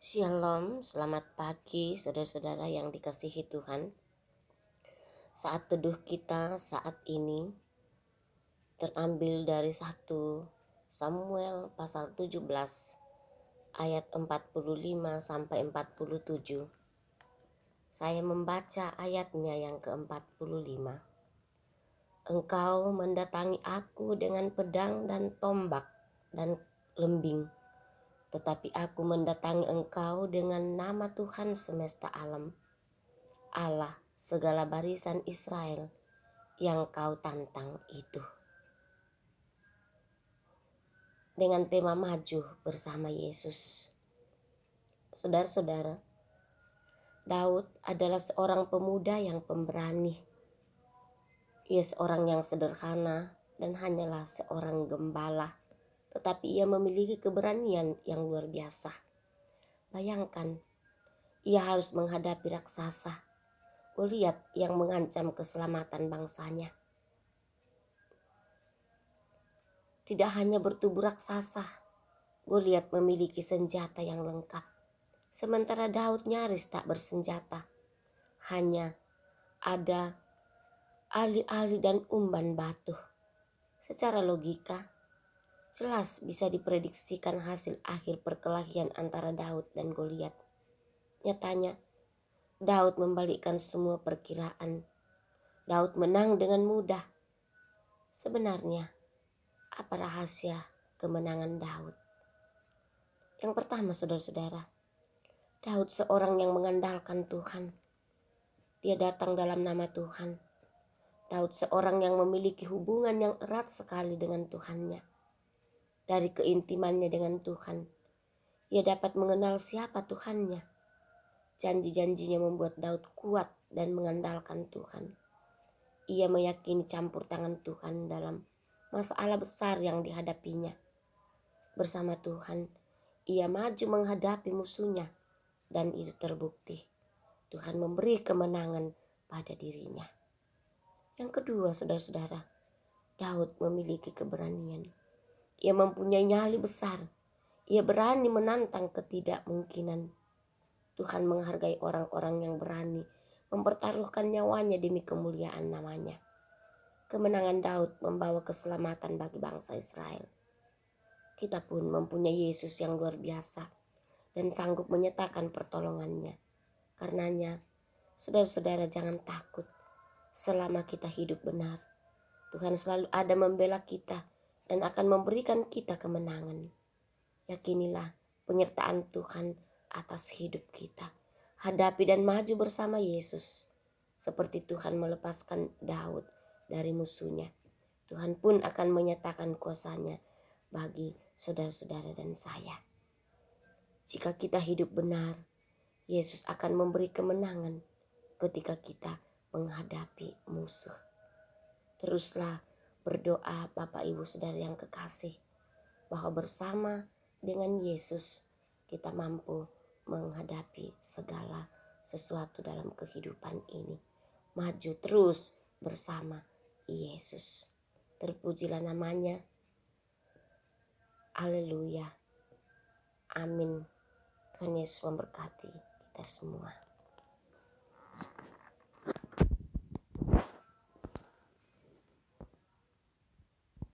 Shalom, selamat pagi saudara-saudara yang dikasihi Tuhan. Saat teduh kita saat ini terambil dari 1 Samuel pasal 17 ayat 45 sampai 47. Saya membaca ayatnya yang ke-45. Engkau mendatangi aku dengan pedang dan tombak dan lembing tetapi aku mendatangi engkau dengan nama Tuhan semesta alam, Allah segala barisan Israel yang kau tantang itu. Dengan tema maju bersama Yesus. Saudara-saudara, Daud adalah seorang pemuda yang pemberani. Ia seorang yang sederhana dan hanyalah seorang gembala tetapi ia memiliki keberanian yang luar biasa. Bayangkan, ia harus menghadapi raksasa, Goliat yang mengancam keselamatan bangsanya. Tidak hanya bertubuh raksasa, Goliat memiliki senjata yang lengkap. Sementara Daud nyaris tak bersenjata. Hanya ada ali-ali dan umban batu. Secara logika, Jelas bisa diprediksikan hasil akhir perkelahian antara Daud dan Goliat. Nyatanya, Daud membalikkan semua perkiraan. Daud menang dengan mudah. Sebenarnya, apa rahasia kemenangan Daud? Yang pertama, saudara-saudara, Daud seorang yang mengandalkan Tuhan. Dia datang dalam nama Tuhan. Daud seorang yang memiliki hubungan yang erat sekali dengan Tuhannya dari keintimannya dengan Tuhan. Ia dapat mengenal siapa Tuhannya. Janji-janjinya membuat Daud kuat dan mengandalkan Tuhan. Ia meyakini campur tangan Tuhan dalam masalah besar yang dihadapinya. Bersama Tuhan, ia maju menghadapi musuhnya dan itu terbukti. Tuhan memberi kemenangan pada dirinya. Yang kedua, saudara-saudara, Daud memiliki keberanian. Ia mempunyai nyali besar. Ia berani menantang ketidakmungkinan. Tuhan menghargai orang-orang yang berani mempertaruhkan nyawanya demi kemuliaan namanya. Kemenangan Daud membawa keselamatan bagi bangsa Israel. Kita pun mempunyai Yesus yang luar biasa dan sanggup menyatakan pertolongannya. Karenanya, saudara-saudara jangan takut selama kita hidup benar. Tuhan selalu ada membela kita dan akan memberikan kita kemenangan. Yakinilah penyertaan Tuhan atas hidup kita. Hadapi dan maju bersama Yesus. Seperti Tuhan melepaskan Daud dari musuhnya. Tuhan pun akan menyatakan kuasanya bagi saudara-saudara dan saya. Jika kita hidup benar, Yesus akan memberi kemenangan ketika kita menghadapi musuh. Teruslah berdoa Bapak Ibu Saudara yang kekasih bahwa bersama dengan Yesus kita mampu menghadapi segala sesuatu dalam kehidupan ini. Maju terus bersama Yesus. Terpujilah namanya. Haleluya. Amin. Tuhan Yesus memberkati kita semua.